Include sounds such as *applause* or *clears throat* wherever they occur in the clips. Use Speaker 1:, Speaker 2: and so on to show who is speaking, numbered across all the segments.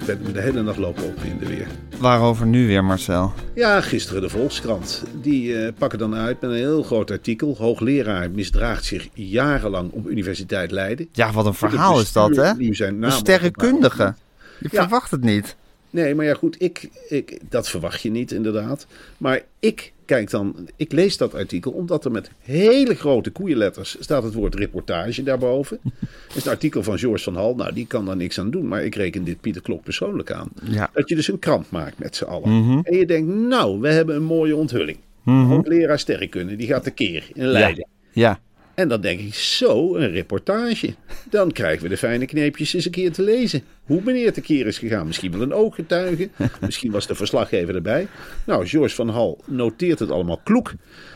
Speaker 1: Ik ben de hele nacht lopen opwinden weer.
Speaker 2: Waarover nu weer Marcel?
Speaker 1: Ja, gisteren de Volkskrant. Die eh, pakken dan uit met een heel groot artikel. Hoogleraar misdraagt zich jarenlang op Universiteit Leiden.
Speaker 2: Ja, wat een verhaal is dat hè?
Speaker 1: Nu zijn naam
Speaker 2: sterrenkundige. Je
Speaker 1: Ja.
Speaker 2: verwacht het niet.
Speaker 1: Nee, maar ja goed, ik, ik, dat verwacht je niet inderdaad. Maar ik kijk dan, ik lees dat artikel omdat er met hele grote koeienletters staat het woord reportage daarboven. *laughs* Dat is een artikel van George van Hal, nou die kan daar niks aan doen, maar ik reken dit Pieter Klok persoonlijk aan.
Speaker 2: Ja.
Speaker 1: Dat je dus een krant maakt met z'n allen. En je denkt, nou, we hebben een mooie onthulling. Hoogleraar sterrenkunde, die gaat tekeer in Leiden.
Speaker 2: Ja.
Speaker 1: En dan denk ik, zo, een reportage. Dan krijgen we de fijne kneepjes eens een keer te lezen. Hoe meneer tekeer is gegaan. Misschien wel een ooggetuige. Misschien was de verslaggever erbij. Nou, George van Hal noteert het allemaal kloek.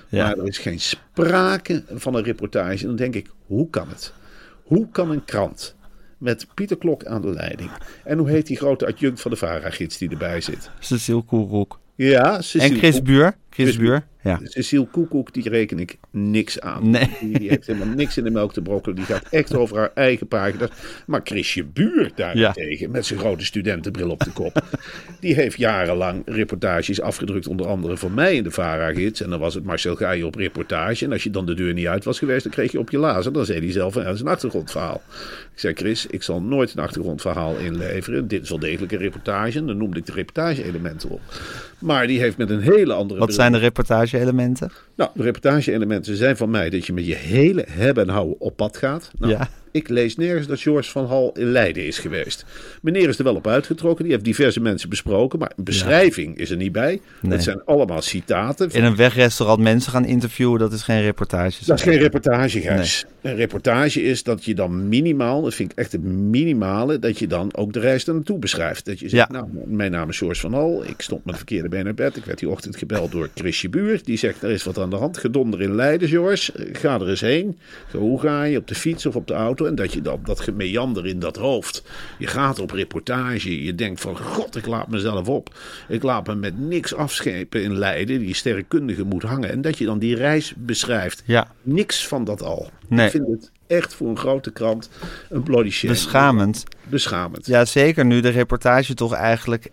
Speaker 2: Ja.
Speaker 1: Maar er is geen sprake van een reportage. En dan denk ik, hoe kan het? Hoe kan een krant met Pieter Klok aan de leiding... en hoe heet die grote adjunct van de VARA-gids die erbij zit?
Speaker 2: Cecile Koeroek.
Speaker 1: Ja, Cecile
Speaker 2: En Chris
Speaker 1: Koek-
Speaker 2: Buur. Chris
Speaker 1: Chris
Speaker 2: Buur. Ja.
Speaker 1: Cecile Koekoek, die reken ik niks aan.
Speaker 2: Nee.
Speaker 1: Die, heeft helemaal niks in de melk te brokkelen. Die gaat echt over haar eigen pagina's. Maar Chrisje Buur daarentegen, met zijn grote studentenbril op de kop. die heeft jarenlang reportages afgedrukt. Onder andere van mij in de VARA-gids. En dan was het Marcel Gaaien op reportage. En als je dan de deur niet uit was geweest, dan kreeg je op je lazer. Dan zei hij zelf, dat is een achtergrondverhaal. Ik zei, Chris, ik zal nooit een achtergrondverhaal inleveren. Dit is wel degelijk een reportage. En dan noemde ik de reportage-elementen op. Maar die heeft met een hele andere...
Speaker 2: Wat zijn de reportage-elementen?
Speaker 1: nou, de reportage-elementen zijn van mij dat je met je hele hebben en houden op pad gaat. Nou,
Speaker 2: Ja.
Speaker 1: Ik lees nergens dat George van Hal in Leiden is geweest. Meneer is er wel op uitgetrokken. Die heeft diverse mensen besproken. Maar een beschrijving is er niet bij.
Speaker 2: Nee.
Speaker 1: Het zijn allemaal citaten.
Speaker 2: In een wegrestaurant mensen gaan interviewen, dat is geen reportage.
Speaker 1: Dat is geen reportage, Gijs. Een reportage is dat je dan minimaal, dat vind ik echt het minimale, dat je dan ook de reis daar naartoe beschrijft. Dat je zegt,
Speaker 2: Ja.
Speaker 1: nou, mijn naam is George van Hal, ik stond met verkeerde been naar bed. Ik werd die ochtend gebeld door Chrisje Buur. Die zegt, er is wat aan de hand. Gedonder in Leiden, George. Ga er eens heen. Zo, hoe ga je, op de fiets of op de auto? En dat je dan, dat gemeander in dat hoofd. Je gaat op reportage. Je denkt van, god, ik laat mezelf op. Ik laat me met niks afschepen in Leiden. Die sterrenkundige moet hangen. En dat je dan die reis beschrijft.
Speaker 2: Ja.
Speaker 1: Niks van dat al.
Speaker 2: Nee.
Speaker 1: Ik vind het echt voor een grote krant een bloody shame.
Speaker 2: Beschamend.
Speaker 1: Beschamend.
Speaker 2: Ja, zeker nu de reportage toch eigenlijk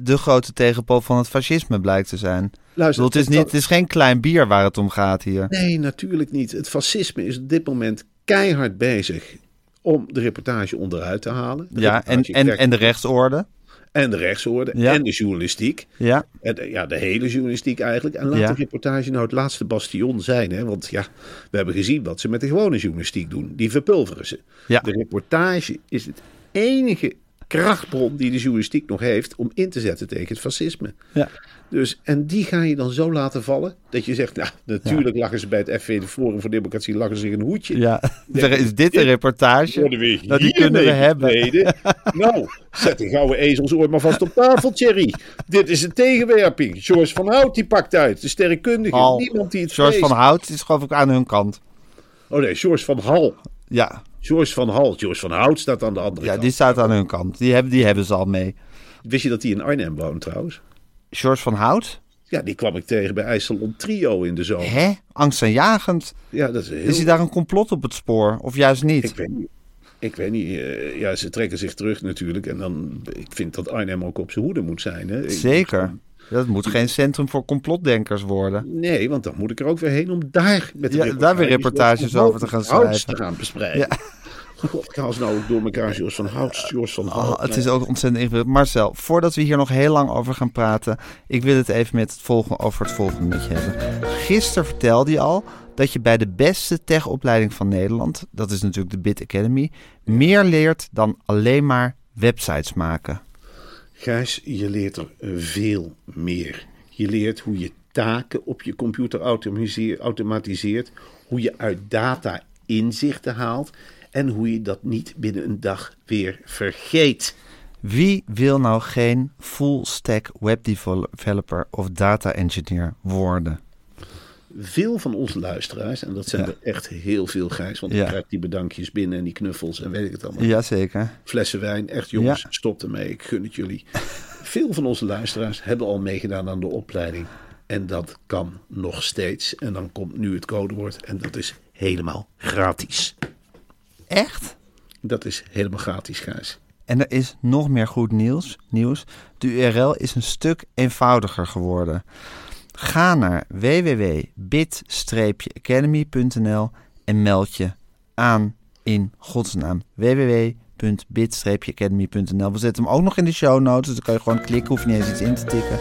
Speaker 2: de grote tegenpool van het fascisme blijkt te zijn.
Speaker 1: Luister,
Speaker 2: bedoel, het, is niet, het is geen klein bier waar het om gaat hier.
Speaker 1: Nee, natuurlijk niet. Het fascisme is op dit moment keihard bezig om de reportage onderuit te halen. De
Speaker 2: Ja, en, en, en de rechtsorde.
Speaker 1: en de rechtsorde
Speaker 2: Ja.
Speaker 1: en de journalistiek.
Speaker 2: Ja,
Speaker 1: En de- ja, de hele journalistiek eigenlijk. En laat
Speaker 2: Ja.
Speaker 1: de reportage nou het laatste bastion zijn. Hè? Want ja, we hebben gezien wat ze met de gewone journalistiek doen. Die verpulveren ze.
Speaker 2: Ja.
Speaker 1: De reportage is het enige krachtbron die de journalistiek nog heeft om in te zetten tegen het fascisme.
Speaker 2: ja.
Speaker 1: Dus, en die ga je dan zo laten vallen dat je zegt, nou, natuurlijk lachen ze bij het FV, de Forum voor Democratie, lachen ze zich een hoedje.
Speaker 2: ja. Is dit een reportage?
Speaker 1: We
Speaker 2: Nou, die kunnen we hebben. *laughs*
Speaker 1: nou, zet de gouden ezelsoor maar vast op tafel, Thierry. Dit is een tegenwerping. George van Hout die pakt uit, de sterrenkundige. Niemand die het
Speaker 2: George
Speaker 1: vreest.
Speaker 2: van Hout is geloof ik aan hun kant.
Speaker 1: Oh nee, George van Hal.
Speaker 2: Ja,
Speaker 1: George van Hal. George van Hout staat aan de andere
Speaker 2: ja
Speaker 1: kant.
Speaker 2: die staat aan hun kant. Die hebben, die hebben ze al mee.
Speaker 1: Wist je dat hij in Arnhem woont trouwens?
Speaker 2: George van Hout?
Speaker 1: Ja, die kwam ik tegen bij IJsselon Trio in de zomer.
Speaker 2: Hè? Angstaanjagend.
Speaker 1: Ja, dat is heel...
Speaker 2: Is hij daar een complot op het spoor? Of juist niet?
Speaker 1: Ik weet niet. Ik weet niet. eh, ja, ze trekken zich terug natuurlijk. En dan, ik vind dat Arnhem ook op zijn hoede moet zijn. Hè. Ik-
Speaker 2: Zeker. Dat moet geen centrum voor complotdenkers worden.
Speaker 1: Nee, want dan moet ik er ook weer heen om daar met de
Speaker 2: Ja, daar weer reportages over te gaan schrijven.
Speaker 1: te gaan bespreiden.
Speaker 2: Ja.
Speaker 1: God, ik haal ze nou ook door elkaar. Jos van Houts, Jos van
Speaker 2: Oh,
Speaker 1: Hout.
Speaker 2: het is ook ontzettend ingewikkeld. Marcel, voordat we hier nog heel lang over gaan praten, ik wil het even met het volgende, over het volgende met je hebben. Gisteren vertelde je al dat je bij de beste techopleiding van Nederland, dat is natuurlijk de Bit Academy, meer leert dan alleen maar websites maken.
Speaker 1: Gijs, je leert er veel meer. Je leert hoe je taken op je computer automatiseer- automatiseert, hoe je uit data inzichten haalt en hoe je dat niet binnen een dag weer vergeet.
Speaker 2: Wie wil nou geen full stack webdeveloper of data engineer worden?
Speaker 1: Veel van onze luisteraars, en dat zijn
Speaker 2: Ja.
Speaker 1: er echt heel veel, Gijs, want
Speaker 2: Ja.
Speaker 1: ik krijg die bedankjes binnen en die knuffels en weet ik het allemaal.
Speaker 2: Jazeker.
Speaker 1: Flessen wijn, echt jongens,
Speaker 2: Ja.
Speaker 1: stop ermee, ik gun het jullie. *laughs* Veel van onze luisteraars hebben al meegedaan aan de opleiding. En dat kan nog steeds. En dan komt nu het codewoord en dat is helemaal gratis.
Speaker 2: Echt?
Speaker 1: Dat is helemaal gratis, Gijs.
Speaker 2: En er is nog meer goed nieuws. nieuws. De URL is een stuk eenvoudiger geworden. Ga naar www.bit-academy.nl en meld je aan in godsnaam. www.bit-academy.nl We zetten hem ook nog in de show notes, dus dan kan je gewoon klikken, hoef je niet eens iets in te tikken.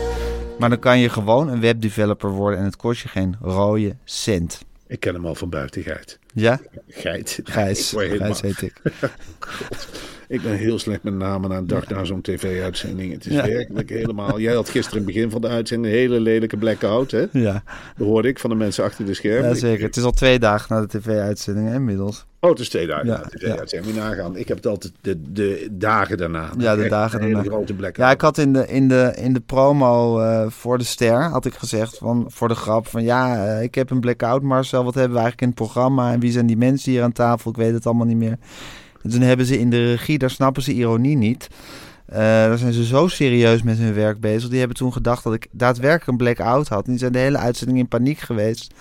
Speaker 2: Maar dan kan je gewoon een webdeveloper worden en het kost je geen rode cent.
Speaker 1: Ik ken hem al van buiten, Geit.
Speaker 2: Ja?
Speaker 1: Geit.
Speaker 2: Gijs. *laughs* Gijs heet ik. *laughs*
Speaker 1: ik ben heel slecht met namen aan een dag na zo'n tv-uitzending. Het is
Speaker 2: Ja.
Speaker 1: werkelijk helemaal... Jij had gisteren in het begin van de uitzending een hele lelijke blackout, hè?
Speaker 2: Ja,
Speaker 1: Dat hoorde ik van de mensen achter de schermen.
Speaker 2: ja, zeker. Het is al twee dagen na de tv-uitzending inmiddels.
Speaker 1: Oh, het is twee dagen
Speaker 2: Ja,
Speaker 1: na de tv-uitzending. Moet je nagaan. Ik heb het altijd de, de dagen daarna.
Speaker 2: Ja, de dagen daarna.
Speaker 1: grote blackout.
Speaker 2: Ja, ik had in de, in de, in de promo eh, voor de ster had ik gezegd van voor de grap van ja, eh, ik heb een blackout Marcel, wat hebben we eigenlijk in het programma en wie zijn die mensen hier aan tafel? Ik weet het allemaal niet meer. En toen hebben ze in de regie, daar snappen ze ironie niet. Eh, daar zijn ze zo serieus met hun werk bezig. Die hebben toen gedacht dat ik daadwerkelijk een blackout had. En die zijn de hele uitzending in paniek geweest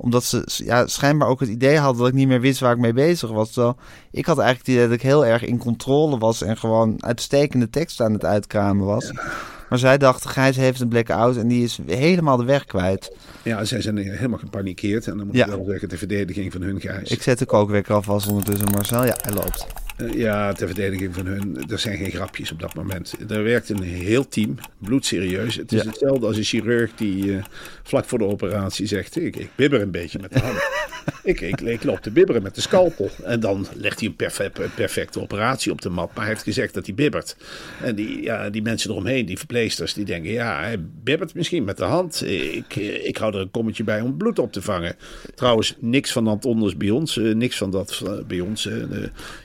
Speaker 2: omdat ze ja, schijnbaar ook het idee hadden dat ik niet meer wist waar ik mee bezig was. Terwijl ik had eigenlijk het idee dat ik heel erg in controle was en gewoon uitstekende teksten aan het uitkramen was. Maar zij dachten, Gijs heeft een blackout en die is helemaal de weg kwijt.
Speaker 1: Ja, zij zijn helemaal gepanikeerd. En dan moet
Speaker 2: Ja.
Speaker 1: ik wel zeggen, de verdediging van hun Gijs.
Speaker 2: Ik zet de kookwekker alvast ondertussen, Marcel. Ja, hij loopt.
Speaker 1: Eh, Ja, ter verdediging van hun. Er zijn geen grapjes op dat moment. Er werkt een heel team, bloedserieus. Het is
Speaker 2: Ja.
Speaker 1: hetzelfde als een chirurg die eh, vlak voor de operatie zegt: Ik, ik bibber een beetje met de hand. *laughs* ik, ik, ik loop te bibberen met de scalpel. En dan legt hij een perfe- een perfecte operatie op de mat. Maar hij heeft gezegd dat hij bibbert. En die, ja, die mensen eromheen, die verpleegsters, die denken: Ja, hij bibbert misschien met de hand. Ik, ik hou er een kommetje bij om bloed op te vangen. Trouwens, niks van dat onders bij ons. eh, niks van dat eh, bij ons. eh,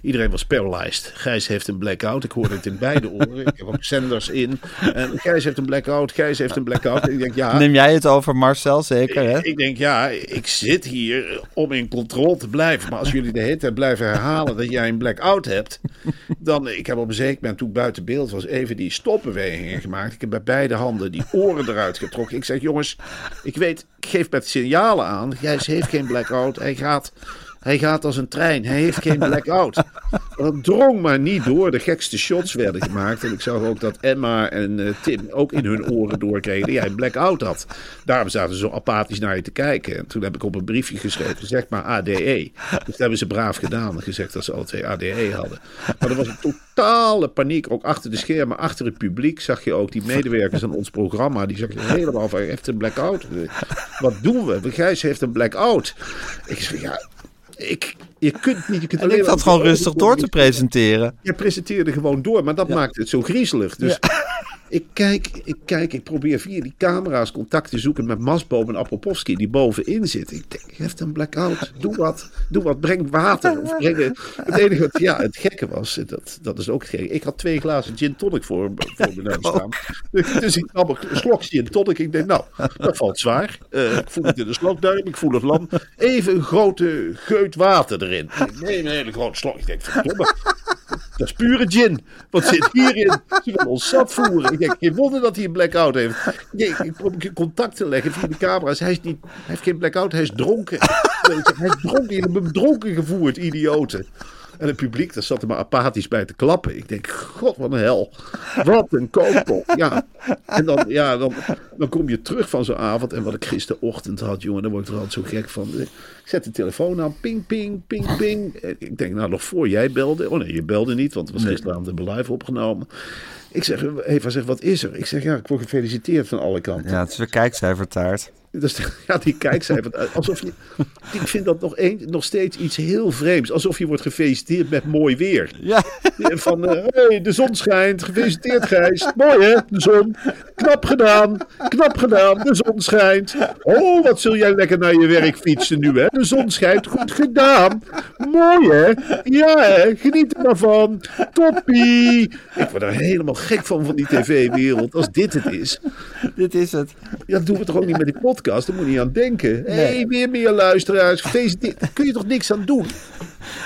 Speaker 1: iedereen was paralyzed. Gijs heeft een blackout. Ik hoorde het in beide oren. Ik heb ook zenders in. En Gijs heeft een blackout. Gijs heeft een blackout. En ik denk, ja.
Speaker 2: Neem jij het over, Marcel, zeker hè?
Speaker 1: Ik denk, ja, ik zit hier om in controle te blijven. Maar als jullie de tijd blijven herhalen dat jij een blackout hebt. Dan, ik heb op een zeker moment, toen buiten beeld was, even die stopbewegingen gemaakt. Ik heb bij beide handen die oren eruit getrokken. Ik zeg, jongens, ik weet, ik geef met signalen aan. Gijs heeft geen blackout. Hij gaat, hij gaat als een trein. Hij heeft geen blackout. *laughs* Dat drong maar niet door. De gekste shots werden gemaakt. En ik zag ook dat Emma en eh, Tim ook in hun oren doorkregen dat jij een blackout had. Daarom zaten ze zo apathisch naar je te kijken. En toen heb ik op een briefje geschreven, zeg maar ADE. Dus dat hebben ze braaf gedaan en gezegd dat ze alle twee ADE hadden. Maar er was een totale paniek, ook achter de schermen, achter het publiek. Zag je ook die medewerkers aan ons programma, die zag je helemaal van, heeft een blackout. Wat doen we? Gijs heeft een blackout. Ik zeg, ja... Ik, je kunt niet, je kunt
Speaker 2: En
Speaker 1: alleen
Speaker 2: ik
Speaker 1: maar-
Speaker 2: gewoon rustig door te presenteren.
Speaker 1: je presenteerde gewoon door, maar dat maakt het zo griezelig. Dus ik kijk, ik kijk, ik probeer via die camera's contact te zoeken met Masboom en Apropowski die bovenin zit. Ik denk, je heeft een blackout, doe wat, doe wat, breng water. Of breng, het enige wat, ja, het gekke was, dat, dat is ook het gekke. Ik had twee glazen gin tonic voor, voor me neus *laughs* staan. Dus ik nam een slok gin tonic. Ik denk, nou, dat valt zwaar. Eh, ik voel het in de slokduim, ik voel het lam. Even een grote geut water erin. Ik neem een hele grote slok. Ik denk, verdomme. Dat is pure gin. Wat zit hierin? Ze willen ons zat voeren. Ik denk, geen wonder dat hij een blackout heeft. Ik, ik probeer contact te leggen via de camera's. Hij, niet, heeft geen blackout, hij is dronken. Hij is dronken, je hebt dronken gevoerd, idioten. En het publiek, daar zat er maar apathisch bij te klappen. Ik denk, god, wat een hel. Wat een kookpop. Ja. En dan, ja, dan, dan kom je terug van zo'n avond. En wat ik gisterochtend had, jongen, daar word ik er altijd zo gek van. Ik zet de telefoon aan, ping, ping, ping, ping. Ik denk, nou, nog voor jij belde. Oh nee, je belde niet, want het was gisteravond we live opgenomen. Ik zeg, Eva zegt, wat is er? Ik zeg, ja, ik word gefeliciteerd van alle kanten.
Speaker 2: Ja, het is weer kijkcijfertaart.
Speaker 1: Dus, *laughs* ja, die kijkcijfer. Alsof je, ik vind dat nog, een, nog steeds iets heel vreemds. Alsof je wordt gefeliciteerd met mooi weer.
Speaker 2: Ja.
Speaker 1: Van, uh, hey, de zon schijnt. Gefeliciteerd Gijs. Mooi hè, de zon. Knap gedaan. Knap gedaan. De zon schijnt. Oh, wat zul jij lekker naar je werk fietsen nu hè. De zon schijnt. Goed gedaan. Mooi hè. Ja hè. Geniet er maar van. Toppie. Ik word er helemaal gek van, van die tv-wereld. Als dit het is.
Speaker 2: Dit is het.
Speaker 1: Ja, dat doen we toch ook niet met die podcast? Daar moet je niet aan denken. Hé, hey, weer meer luisteraars. Gefeliciteerd. Daar kun je toch niks aan doen?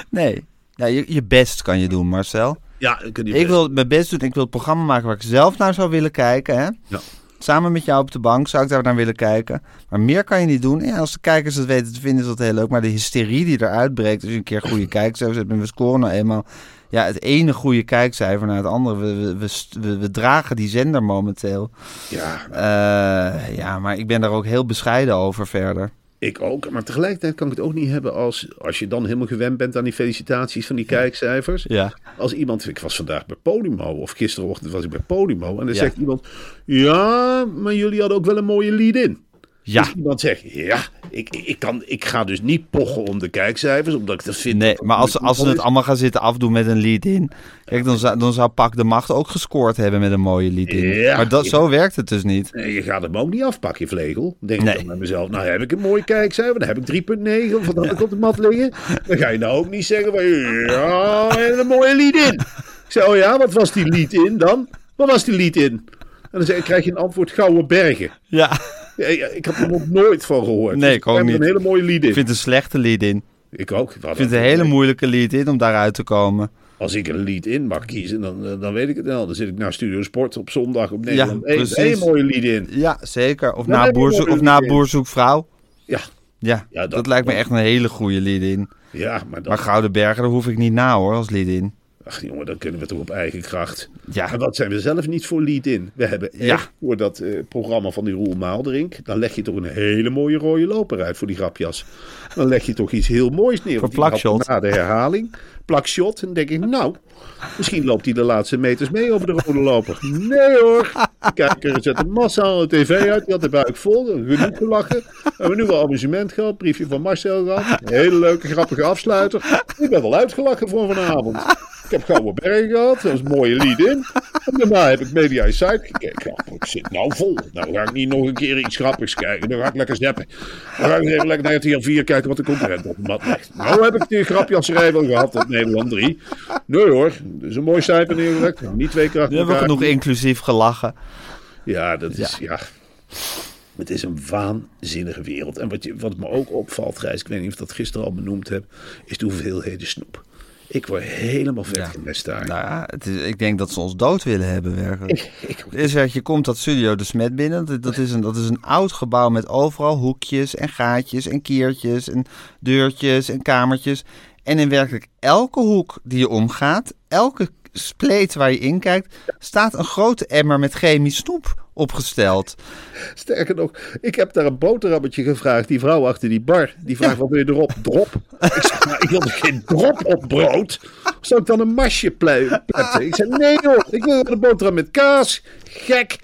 Speaker 2: Nee. Ja, je, je best kan je doen, Marcel.
Speaker 1: Ja, ik,
Speaker 2: ik wil mijn best doen. Ik wil het programma maken waar ik zelf naar zou willen kijken. Hè?
Speaker 1: Ja.
Speaker 2: Samen met jou op de bank zou ik daar naar willen kijken. Maar meer kan je niet doen. Ja, als de kijkers het weten te vinden, is dat heel leuk. Maar de hysterie die eruit breekt als je een keer goede *clears throat* kijkcijfers hebt. En we scoren nou eenmaal ja, het ene goede kijkcijfer naar het andere. We, we, we, we dragen die zender momenteel.
Speaker 1: Ja.
Speaker 2: Uh, ja, maar ik ben daar ook heel bescheiden over verder.
Speaker 1: Ik ook, maar tegelijkertijd kan ik het ook niet hebben als, als je dan helemaal gewend bent aan die felicitaties van die kijkcijfers.
Speaker 2: Ja.
Speaker 1: Als iemand, ik was vandaag bij Podimo, of gisterochtend was ik bij Podimo, en dan ja. zegt iemand, ja, maar jullie hadden ook wel een mooie lead in.
Speaker 2: Ja.
Speaker 1: Dus iemand zegt, ja, ik, ik, kan, ik ga dus niet pochen om de kijkcijfers, omdat ik dat vind.
Speaker 2: Nee, maar als, als ze het allemaal gaan zitten afdoen met een lead-in, kijk, dan zou, dan zou Pak de Macht ook gescoord hebben met een mooie lead-in.
Speaker 1: Ja,
Speaker 2: maar dat, zo werkt het dus niet.
Speaker 1: Nee, je gaat hem ook niet afpakken, Vlegel. Denk nee. ik dan bij mezelf, nou heb ik een mooie kijkcijfer, dan heb ik 3,9, of wat had ik op de mat liggen. Dan ga je nou ook niet zeggen, van, ja, een mooie lead-in. Ik zeg, oh ja, wat was die lead-in dan? Wat was die lead-in? En dan zeg, krijg je een antwoord Gouden Bergen.
Speaker 2: Ja.
Speaker 1: Ik heb er nog nooit van gehoord.
Speaker 2: Nee, ik ook niet.
Speaker 1: een hele mooie lead in.
Speaker 2: Ik vind het een slechte lead in.
Speaker 1: Ik ook.
Speaker 2: Ik vind het een hele moeilijke lead in om daaruit te komen.
Speaker 1: Als ik een lead in mag kiezen, dan, dan weet ik het wel. Dan zit ik naar Studio Sport op zondag op Nederland. Ja, een hele mooie lead in.
Speaker 2: Ja, zeker. Of na, boerzoek, of na Boerzoekvrouw.
Speaker 1: Ja.
Speaker 2: Ja, ja dat, dat, lijkt me echt een hele goede lead in.
Speaker 1: Ja, maar, dat...
Speaker 2: maar Gouden Bergen, daar hoef ik niet na hoor, als lead in.
Speaker 1: Ach jongen, dan kunnen we toch op eigen kracht.
Speaker 2: Ja.
Speaker 1: En wat zijn we zelf niet voor lead in? We hebben echt
Speaker 2: Ja.
Speaker 1: voor dat eh, programma van die Roel Maalderink... dan leg je toch een hele mooie rode loper uit voor die grapjas. Dan leg je toch iets heel moois neer.
Speaker 2: Voor plakshot.
Speaker 1: Na de herhaling, plakshot. En dan denk ik, nou, misschien loopt hij de laatste meters mee over de rode loper. Nee hoor. De kijker zet een massa aan de tv uit. Die had de buik vol. Genoeg gelachen. We hebben nu wel amusement gehad. Briefje van Marcel gehad. Hele leuke, grappige afsluiter. Ik ben wel uitgelachen voor vanavond. Ik heb Gouden Bergen gehad. Dat was een mooie lead in. En daarna heb ik Media Insight gekeken. Ja, ik zit nou vol. Nou ga ik niet nog een keer iets grappigs kijken. Dan ga ik lekker zappen. Dan ga ik even lekker naar het hier 4 kijken wat de concurrent op de mat legt. Nou heb ik die grapjasserij wel gehad op Nederland 3. Nee hoor, dat is een mooi cijfer neergelegd. Niet twee keer achter
Speaker 2: We hebben
Speaker 1: elkaar.
Speaker 2: genoeg inclusief gelachen.
Speaker 1: Ja, dat is, ja. Het is een waanzinnige wereld. En wat, je, wat me ook opvalt, Gijs, ik weet niet of ik dat gisteren al benoemd heb, is de hoeveelheden snoep. Ik word helemaal vet gemest daar.
Speaker 2: Nou ja, het is, ik denk dat ze ons dood willen hebben werkelijk.
Speaker 1: Ik, ik,
Speaker 2: Is er, je komt dat studio de Smet binnen. Dat, dat, is een, dat is een oud gebouw met overal hoekjes en gaatjes en kiertjes en deurtjes en kamertjes. En in werkelijk elke hoek die je omgaat, elke spleet waar je in kijkt, staat een grote emmer met chemisch snoep opgesteld.
Speaker 1: Sterker nog, ik heb daar een boterhammetje gevraagd. Die vrouw achter die bar, die vraagt wat wil je erop? Drop. Ik zeg, maar ik wil er geen drop op brood. Zou ik dan een masje ple- pletten? Ik zei, nee hoor, ik wil een boterham met kaas. Gek.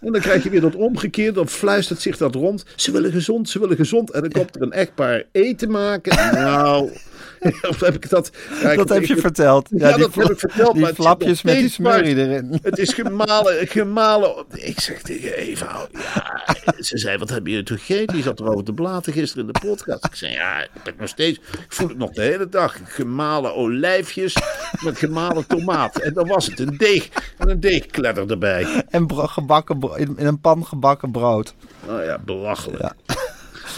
Speaker 1: En dan krijg je weer dat omgekeerd, dan fluistert zich dat rond. Ze willen gezond, ze willen gezond. En dan komt er een echtpaar eten maken. Nou, *laughs* of heb ik dat... Ja, ik-
Speaker 2: dat heb
Speaker 1: ik-
Speaker 2: je verteld.
Speaker 1: Ja,
Speaker 2: die
Speaker 1: dat heb ik verteld.
Speaker 2: Die flapjes met die smurrie erin.
Speaker 1: Het is gemalen, gemalen. Ik zeg tegen Eva, ja, *laughs* ze zei, wat heb je toen gegeten? Die zat erover te blaten gisteren in de podcast. Ik zei, ja, ik ben nog steeds, ik voel het nog de hele dag. Gemalen olijfjes met gemalen tomaat. En dan was het een deeg en een deegkledder erbij.
Speaker 2: En gebakken in, een pan gebakken brood.
Speaker 1: Oh ja, belachelijk.
Speaker 2: Ja.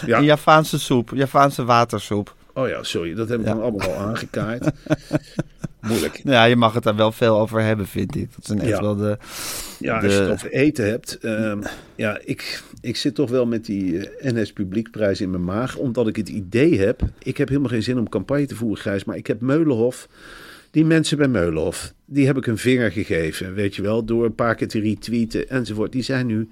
Speaker 1: Ja.
Speaker 2: Een Javaanse soep, Javaanse watersoep.
Speaker 1: Oh ja, sorry, dat heb ik dan allemaal al aangekaaid. *laughs* moeilijk. *laughs*
Speaker 2: Ja, je mag het daar wel veel over hebben, vind ik. Dat zijn echt
Speaker 1: Ja.
Speaker 2: wel de...
Speaker 1: Ja,
Speaker 2: de-
Speaker 1: als je het over eten hebt. ehm, ja, ik, ik zit toch wel met die eh, NS Publiekprijs in mijn maag. Omdat ik het idee heb. Ik heb helemaal geen zin om campagne te voeren, Gijs. Maar ik heb Meulenhof. Die mensen bij Meulenhof. Die heb ik een vinger gegeven. Weet je wel. Door een paar keer te retweeten enzovoort. Die zijn nu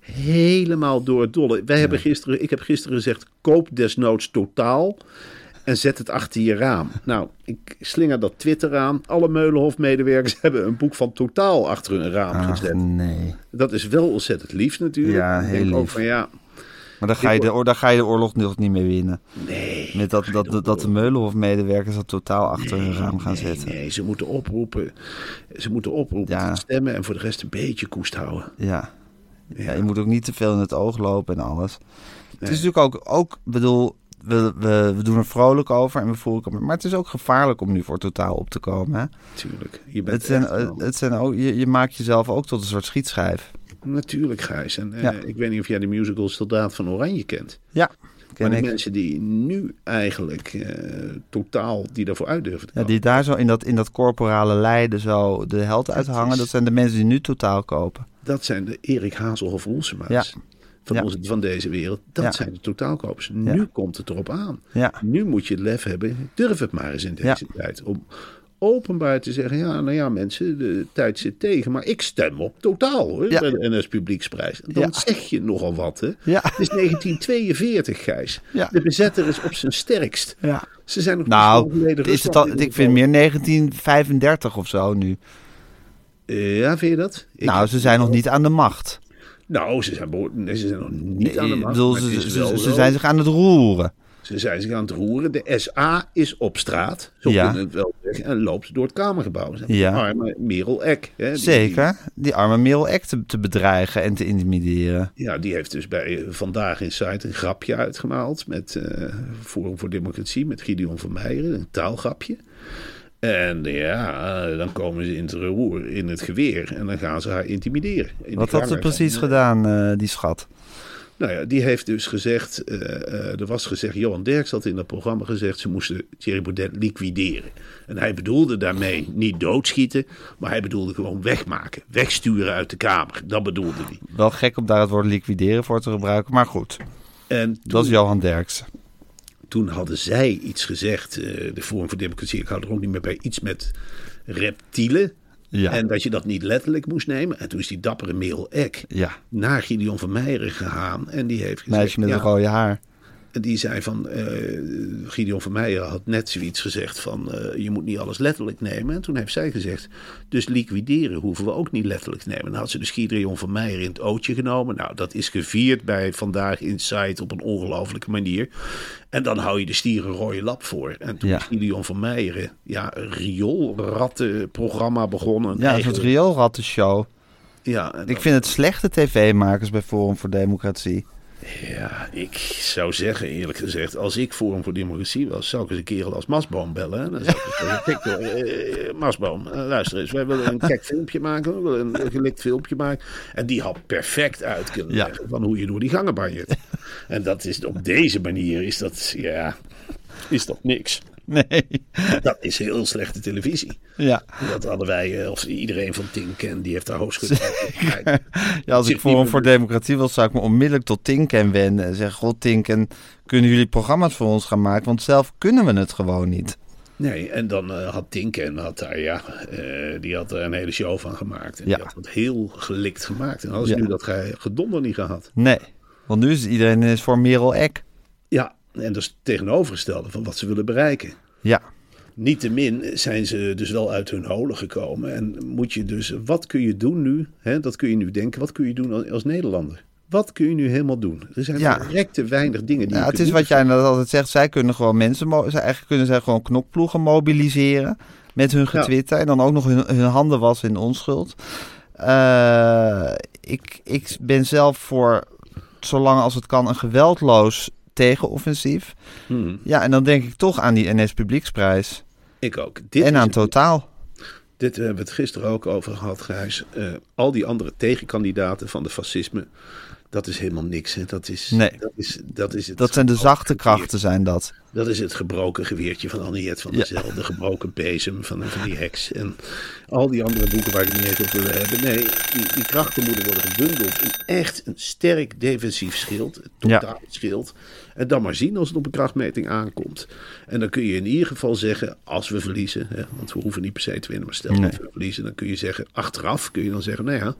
Speaker 1: helemaal door het dolle. Wij hebben gisteren. Ik heb gisteren gezegd. Koop desnoods totaal. En zet het achter je raam. Nou, ik slinger dat Twitter aan. Alle Meulenhof-medewerkers *laughs* hebben een boek van Totaal achter hun raam
Speaker 2: Ach,
Speaker 1: gezet.
Speaker 2: nee.
Speaker 1: Dat is wel ontzettend lief natuurlijk.
Speaker 2: Ja,
Speaker 1: Ik
Speaker 2: heel
Speaker 1: ook
Speaker 2: lief.
Speaker 1: van ja,
Speaker 2: Maar daar ga, je de, daar ga je de oorlog nog niet mee winnen.
Speaker 1: nee.
Speaker 2: Met dat, dat, dat, dat de Meulenhof-medewerkers dat totaal achter hun raam gaan
Speaker 1: nee,
Speaker 2: zetten.
Speaker 1: Nee, ze moeten oproepen. Ze moeten oproepen
Speaker 2: Ja.
Speaker 1: stemmen en voor de rest een beetje koest houden.
Speaker 2: Ja. ja. Je moet ook niet te veel in het oog lopen en alles. Het is natuurlijk ook, ook bedoel, we, we, we doen er vrolijk over en we voelen Maar het is ook gevaarlijk om nu voor totaal op te komen. Hè?
Speaker 1: Tuurlijk. Je bent
Speaker 2: Het zijn,
Speaker 1: wel-
Speaker 2: het zijn ook, je, je maakt jezelf ook tot een soort schietschijf.
Speaker 1: Natuurlijk, Gijs. En eh, ik weet niet of jij de musical Soldaat van Oranje kent.
Speaker 2: Ja,
Speaker 1: Maar
Speaker 2: ken
Speaker 1: de
Speaker 2: ik.
Speaker 1: mensen die nu eigenlijk eh, totaal die daarvoor uit durven te
Speaker 2: Ja, die daar zo in dat, in dat corporale lijden zo de held uithangen.
Speaker 1: is-
Speaker 2: Dat zijn de mensen die nu totaal kopen.
Speaker 1: Dat zijn de Erik Hazelhoff Roelsema's.
Speaker 2: Ja.
Speaker 1: Van,
Speaker 2: Ja.
Speaker 1: onze, van deze wereld. Dat
Speaker 2: Ja.
Speaker 1: zijn de totaalkopers.
Speaker 2: Ja.
Speaker 1: Nu komt het erop aan. Nu moet je het lef hebben. Durf het maar eens in deze tijd. Om openbaar te zeggen: ja, nou ja, mensen, de tijd zit tegen. Maar ik stem op totaal hoor, bij de NS Publieksprijs. Dan zeg je nogal wat. Hè? Het is 1942, Gijs. De bezetter is op zijn sterkst. Ze zijn nog
Speaker 2: Nou, is het al, ik vind meer 1935 of zo nu.
Speaker 1: Eh, ja, vind je dat? Ik-
Speaker 2: nou, ze zijn nog niet aan de macht.
Speaker 1: Nou, ze zijn, nee, ze zijn nog niet aan de macht.
Speaker 2: bedoel, ze, zijn zich aan het roeren.
Speaker 1: Ze zijn zich aan het roeren. De SA is op straat. Zo
Speaker 2: Ja.
Speaker 1: kunnen we het wel zeggen. En loopt door het Kamergebouw. Ze
Speaker 2: Ja.
Speaker 1: Arme Merel Eck. Hè, die-
Speaker 2: Zeker. Die arme Merel Eck te, te bedreigen en te intimideren.
Speaker 1: Ja, die heeft dus bij eh, Vandaag in Site een grapje uitgemaald met eh, Forum voor Democratie, met Gideon van Meijeren, een taalgrapje. En ja, dan komen ze in het roer, in het geweer en dan gaan ze haar intimideren. In de
Speaker 2: Wat had ze precies gedaan, eh, die schat?
Speaker 1: Nou ja, die heeft dus gezegd, eh, eh, er was gezegd, Johan Derks had in dat programma gezegd, ze moesten Thierry Baudet liquideren. En hij bedoelde daarmee niet doodschieten, maar hij bedoelde gewoon wegmaken, wegsturen uit de Kamer. Dat bedoelde hij.
Speaker 2: Wel gek om daar het woord liquideren voor te gebruiken, maar goed.
Speaker 1: En
Speaker 2: Dat is Johan Derksen.
Speaker 1: Toen hadden zij iets gezegd, eh, de Forum voor Democratie, ik hou er ook niet meer bij, iets met reptielen.
Speaker 2: Ja.
Speaker 1: En dat je dat niet letterlijk moest nemen. En toen is die dappere Merel Eck
Speaker 2: Ja,
Speaker 1: naar Gideon van Meijeren gegaan. En die heeft gezegd,
Speaker 2: meisje met
Speaker 1: ja,
Speaker 2: een rode haar.
Speaker 1: Die zei van, eh Gideon van Meijeren had net zoiets gezegd van, eh, je moet niet alles letterlijk nemen. En toen heeft zij gezegd, dus liquideren hoeven we ook niet letterlijk te nemen. Dan had ze dus Gideon van Meijeren in het ootje genomen. Nou, dat is gevierd bij Vandaag Inside op een ongelofelijke manier. En dan hou je de stier een rode lap voor. En toen
Speaker 2: Ja.
Speaker 1: is Gideon van Meijeren, ja, een rioolrattenprogramma begonnen.
Speaker 2: Ja, soort
Speaker 1: Eigenlijk-
Speaker 2: rioolrattenshow.
Speaker 1: ja,
Speaker 2: Ik vind het slechte tv-makers bij Forum voor Democratie.
Speaker 1: Ja, ik zou zeggen, eerlijk gezegd, als ik Forum voor Democratie was, zou ik eens een kerel als Masboom bellen. Dan zou ik zeggen, *laughs* eh, eh, Masboom, eh, luister eens, wij willen een *laughs* kek filmpje maken, we willen een gelikt filmpje maken. En die had perfect uit kunnen
Speaker 2: Ja.
Speaker 1: leggen van hoe je door die gangen banjert. *laughs* En dat is op deze manier, is dat, ja, is dat niks. *laughs*
Speaker 2: Nee.
Speaker 1: Dat is heel slechte televisie.
Speaker 2: Ja.
Speaker 1: Dat hadden wij, eh, of iedereen van Tinken, die heeft daar hoogschut bij.
Speaker 2: ja, als ik Forum voor Democratie wil, zou ik me onmiddellijk tot Tinken wenden. En zeggen, god Tinken, kunnen jullie programma's voor ons gaan maken? Want zelf kunnen we het gewoon niet.
Speaker 1: Nee, en dan eh, had Tinken had daar, ja, eh, die had er een hele show van gemaakt. En
Speaker 2: Ja.
Speaker 1: die had het heel gelikt gemaakt. En als
Speaker 2: Ja.
Speaker 1: nu dat ge- gedonder niet gehad.
Speaker 2: Nee. Want nu is iedereen is voor Merel Eck.
Speaker 1: En dat is het tegenovergestelde van wat ze willen bereiken.
Speaker 2: Ja.
Speaker 1: Niettemin zijn ze dus wel uit hun holen gekomen. En moet je dus, wat kun je doen nu? Hè, dat kun je nu denken, wat kun je doen als, als Nederlander? Wat kun je nu helemaal doen? Er zijn
Speaker 2: Ja.
Speaker 1: direct te weinig dingen die
Speaker 2: Ja, het is
Speaker 1: doen.
Speaker 2: wat jij net altijd zegt. Zij kunnen gewoon mensen, eigenlijk kunnen zij gewoon knokploegen mobiliseren met hun getwitter en dan ook nog hun, hun handen wassen in onschuld. Eh, ik, ik ben zelf voor, zolang als het kan, een geweldloos tegenoffensief.
Speaker 1: Hmm,
Speaker 2: Ja, en dan denk ik toch aan die NS Publieksprijs
Speaker 1: ik ook. Dit
Speaker 2: en aan Totaal.
Speaker 1: Dit hebben we het gisteren ook over gehad, Gijs. Eh, al die andere tegenkandidaten van de fascisme, Dat is helemaal niks. Hè. Dat, is,
Speaker 2: Nee.
Speaker 1: dat, is, dat is het
Speaker 2: Dat zijn de zachte krachten, zijn dat.
Speaker 1: Dat is het gebroken geweertje van Anniet van der
Speaker 2: Ja.
Speaker 1: Zijl. De gebroken bezem van, van die heks. En al die andere boeken waar ik niet eens over wil hebben. Nee, die, die krachten moeten worden gebundeld in echt een sterk defensief schild. Een
Speaker 2: Ja.
Speaker 1: totaal schild. En dan maar zien als het op een krachtmeting aankomt. En dan kun je in ieder geval zeggen, als we verliezen. Hè, want we hoeven niet per se te winnen, maar stel
Speaker 2: Nee.
Speaker 1: dat we verliezen. Dan kun je zeggen, achteraf kun je dan zeggen, nou ja.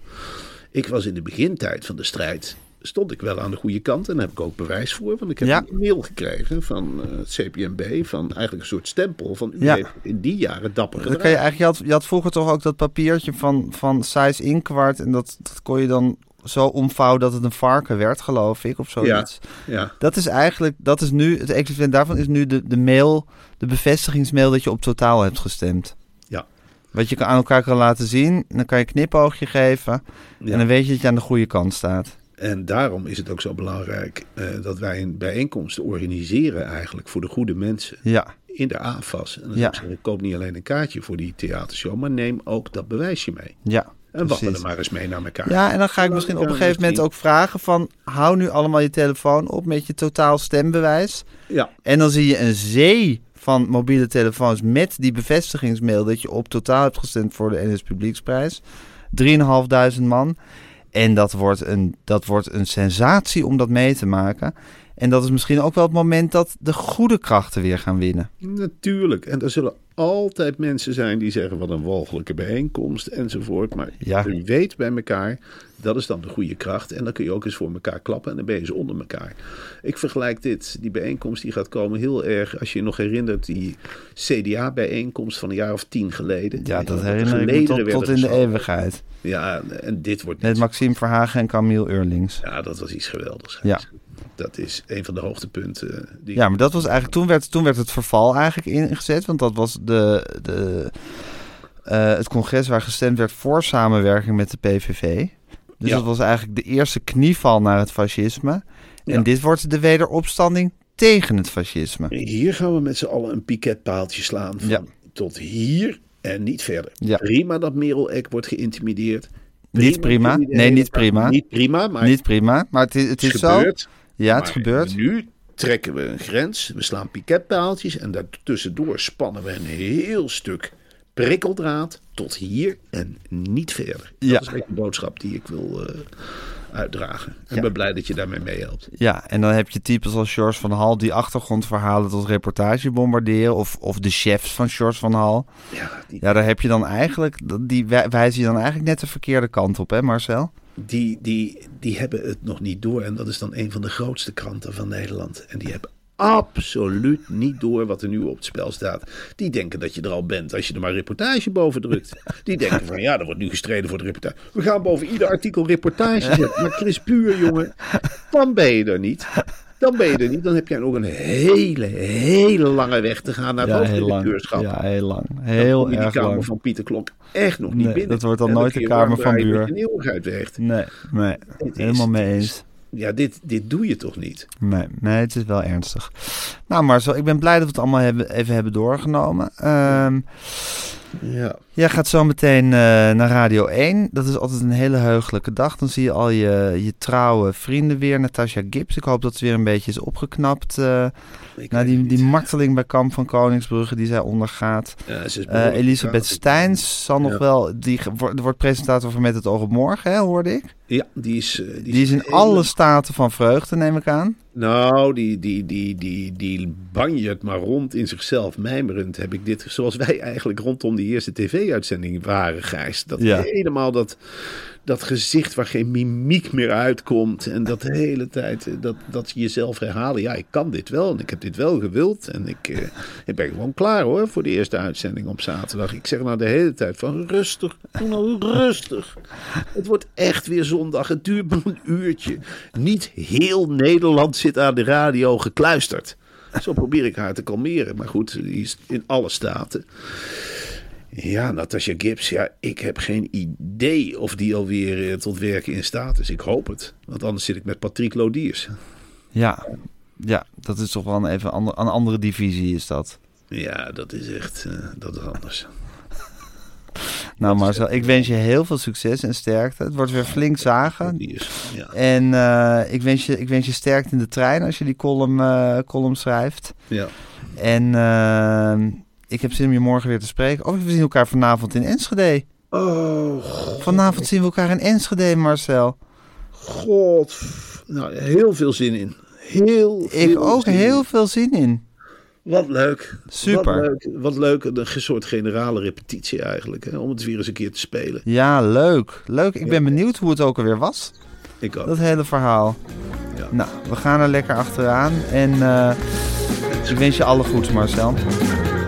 Speaker 1: Ik was in de begintijd van de strijd stond ik wel aan de goede kant. En daar heb ik ook bewijs voor. Want ik heb
Speaker 2: Ja.
Speaker 1: een mail gekregen van eh, het CPMB. Van eigenlijk een soort stempel. Van u
Speaker 2: Ja.
Speaker 1: heeft in die jaren dapper gedaan.
Speaker 2: eigenlijk, je, had, je had vroeger toch ook dat papiertje van, van size inkwart. En dat, dat kon je dan zo omvouwen dat het een varken werd, geloof ik. Of zoiets.
Speaker 1: Ja,
Speaker 2: Dat is eigenlijk, dat is nu, het equivalent daarvan is nu de, de mail, de bevestigingsmail dat je op totaal hebt gestemd.
Speaker 1: ja.
Speaker 2: Wat je kan aan elkaar kan laten zien. Dan kan je knipoogje geven.
Speaker 1: Ja.
Speaker 2: En dan weet je dat je aan de goede kant staat.
Speaker 1: En daarom is het ook zo belangrijk eh, dat wij een bijeenkomst organiseren eigenlijk voor de goede mensen.
Speaker 2: Ja,
Speaker 1: In de AFAS. En dan
Speaker 2: Ja.
Speaker 1: ik koop niet alleen een kaartje voor die theatershow. Maar neem ook dat bewijsje mee.
Speaker 2: ja.
Speaker 1: En wachten
Speaker 2: precies.
Speaker 1: er maar eens mee naar elkaar.
Speaker 2: Ja, en dan ga ik misschien op een gegeven moment ook vragen van... hou nu allemaal je telefoon op met je totaal stembewijs.
Speaker 1: Ja,
Speaker 2: En dan zie je een zee van mobiele telefoons met die bevestigingsmail... dat je op totaal hebt gestemd voor de NS Publieksprijs. 3.500 man. En dat wordt, een, dat wordt een sensatie om dat mee te maken. En dat is misschien ook wel het moment dat de goede krachten weer gaan winnen.
Speaker 1: Natuurlijk. En er zullen altijd mensen zijn die zeggen wat een walgelijke bijeenkomst enzovoort. Maar
Speaker 2: Ja.
Speaker 1: u weet bij elkaar, dat is dan de goede kracht. En dan kun je ook eens voor elkaar klappen en dan ben je ze onder elkaar. Ik vergelijk dit, die bijeenkomst die gaat komen heel erg, als je je nog herinnert, die CDA-bijeenkomst van een jaar of tien geleden.
Speaker 2: Ja, dat herinner ik me tot, tot in de eeuwigheid.
Speaker 1: Ja, en dit wordt
Speaker 2: Met Maxime Verhagen en Camille Eurlings.
Speaker 1: Ja, dat was iets geweldigs.
Speaker 2: Ja.
Speaker 1: Dat is een van de hoogtepunten. Die
Speaker 2: Ja, maar dat was eigenlijk toen werd, toen werd het verval eigenlijk ingezet. Want dat was de, de, eh, het congres waar gestemd werd voor samenwerking met de PVV. Dus
Speaker 1: Ja.
Speaker 2: dat was eigenlijk de eerste knieval naar het fascisme.
Speaker 1: Ja.
Speaker 2: En dit wordt de wederopstanding tegen het fascisme.
Speaker 1: Hier gaan we met z'n allen een piketpaaltje slaan. Van
Speaker 2: Ja.
Speaker 1: Tot hier en niet verder.
Speaker 2: Ja.
Speaker 1: Prima dat Merel Eck wordt geïntimideerd.
Speaker 2: Niet prima. Nee, niet prima.
Speaker 1: Niet prima, maar
Speaker 2: Niet prima, maar het is, het is zo. Ja, het
Speaker 1: Maar
Speaker 2: gebeurt.
Speaker 1: Nu trekken we een grens. We slaan piketpaaltjes. En daartussendoor spannen we een heel stuk prikkeldraad. Tot hier en niet verder.
Speaker 2: Ja.
Speaker 1: Dat is echt de boodschap die ik wil eh, uitdragen. En ik ben blij dat je daarmee meehelpt.
Speaker 2: Ja, en dan heb je types als George van Hal die achtergrondverhalen tot reportage bombarderen. Of, of de chefs van George van Hal.
Speaker 1: Ja, die,
Speaker 2: Ja, daar heb je dan eigenlijk, die wij- wijzen je dan eigenlijk net de verkeerde kant op, hè Marcel?
Speaker 1: Die, die, die hebben het nog niet door. En dat is dan een van de grootste kranten van Nederland. En die hebben absoluut niet door wat er nu op het spel staat. Die denken dat je er al bent als je er maar reportage boven drukt. Die denken van ja, er wordt nu gestreden voor de reportage. We gaan boven ieder artikel reportage zetten. Maar Chris Puur, jongen, dan ben je er niet. Dan ben je er niet. Dan heb jij nog een hele, hele lange weg te gaan naar het hoofdredacteurschap.
Speaker 2: Ja, heel lang. Heel
Speaker 1: je die
Speaker 2: erg
Speaker 1: kamer
Speaker 2: lang.
Speaker 1: van Pieter Klok echt nog niet
Speaker 2: Nee,
Speaker 1: binnen.
Speaker 2: dat wordt dan nooit de kamer van Buur. Nee, nee, helemaal mee eens.
Speaker 1: Ja, dit, dit doe je toch niet?
Speaker 2: Nee, nee, het is wel ernstig. Nou Marcel, ik ben blij dat we het allemaal hebben, even hebben doorgenomen. Ehm,
Speaker 1: Ja.
Speaker 2: jij gaat zo meteen eh, naar Radio 1. Dat is altijd een hele heugelijke dag. Dan zie je al je, je trouwe vrienden weer. Natasja Gibbs. Ik hoop dat ze weer een beetje is opgeknapt. eh
Speaker 1: Ik weet
Speaker 2: die, die marteling bij Kamp van Koningsbrugge die zij ondergaat.
Speaker 1: Ja, ze
Speaker 2: Eh, Elisabeth. Steins zal nog wel... Die wordt, presentator van Met het oog op morgen, hè, hoorde ik.
Speaker 1: Ja, die is... eh, Die,
Speaker 2: Die is in
Speaker 1: hele-
Speaker 2: alle staten van vreugde, neem ik aan.
Speaker 1: Nou, die, die, die, die, die banjert maar rond in zichzelf. Mijmerend heb ik dit, zoals wij eigenlijk rondom die eerste tv-uitzending waren, Gijs. Dat
Speaker 2: Ja.
Speaker 1: helemaal dat, dat gezicht waar geen mimiek meer uitkomt. En dat de *laughs* hele tijd, eh, dat, dat je jezelf herhalen. Ja, ik kan dit wel en ik heb dit wel gewild. En ik, eh, ik ben gewoon klaar hoor, voor de eerste uitzending op zaterdag. Ik zeg nou de hele tijd van rustig, doe nou rustig. Het wordt echt weer zondag. Het duurt maar een uurtje. Niet heel Nederland zit aan de radio gekluisterd. Zo probeer ik haar te kalmeren. Maar goed, die is in alle staten. Ja, Natasja Gibbs, ja, ik heb geen idee of die alweer eh, tot werken in staat is. Ik hoop het. Want anders zit ik met Patrick Lodiers.
Speaker 2: Ja, ja dat is toch wel een, even ander, een andere divisie is dat.
Speaker 1: Ja, dat is echt, eh, dat is anders. *laughs*
Speaker 2: Nou Marcel, ik wens je heel veel succes en sterkte. Het wordt weer flink zagen.
Speaker 1: Ja.
Speaker 2: En eh, ik, wens je, ik wens je sterkte in de trein als je die column, column schrijft.
Speaker 1: ja.
Speaker 2: En eh, ik heb zin om je morgen weer te spreken. Oh, we zien elkaar vanavond in Enschede.
Speaker 1: Oh,
Speaker 2: Vanavond zien we elkaar in Enschede, Marcel.
Speaker 1: god. Nou, heel veel zin in. Heel
Speaker 2: Ik
Speaker 1: veel
Speaker 2: ook
Speaker 1: zin
Speaker 2: heel
Speaker 1: in.
Speaker 2: veel zin in.
Speaker 1: Wat leuk.
Speaker 2: Super.
Speaker 1: Wat leuk. Wat leuk. Een soort generale repetitie eigenlijk. Hè, om het weer eens een keer te spelen.
Speaker 2: Ja, leuk. Leuk. Ik ben benieuwd hoe het ook alweer was.
Speaker 1: Ik ook.
Speaker 2: Dat hele verhaal.
Speaker 1: Ja.
Speaker 2: Nou, we gaan er lekker achteraan. En eh, ik wens je alle goeds, Marcel.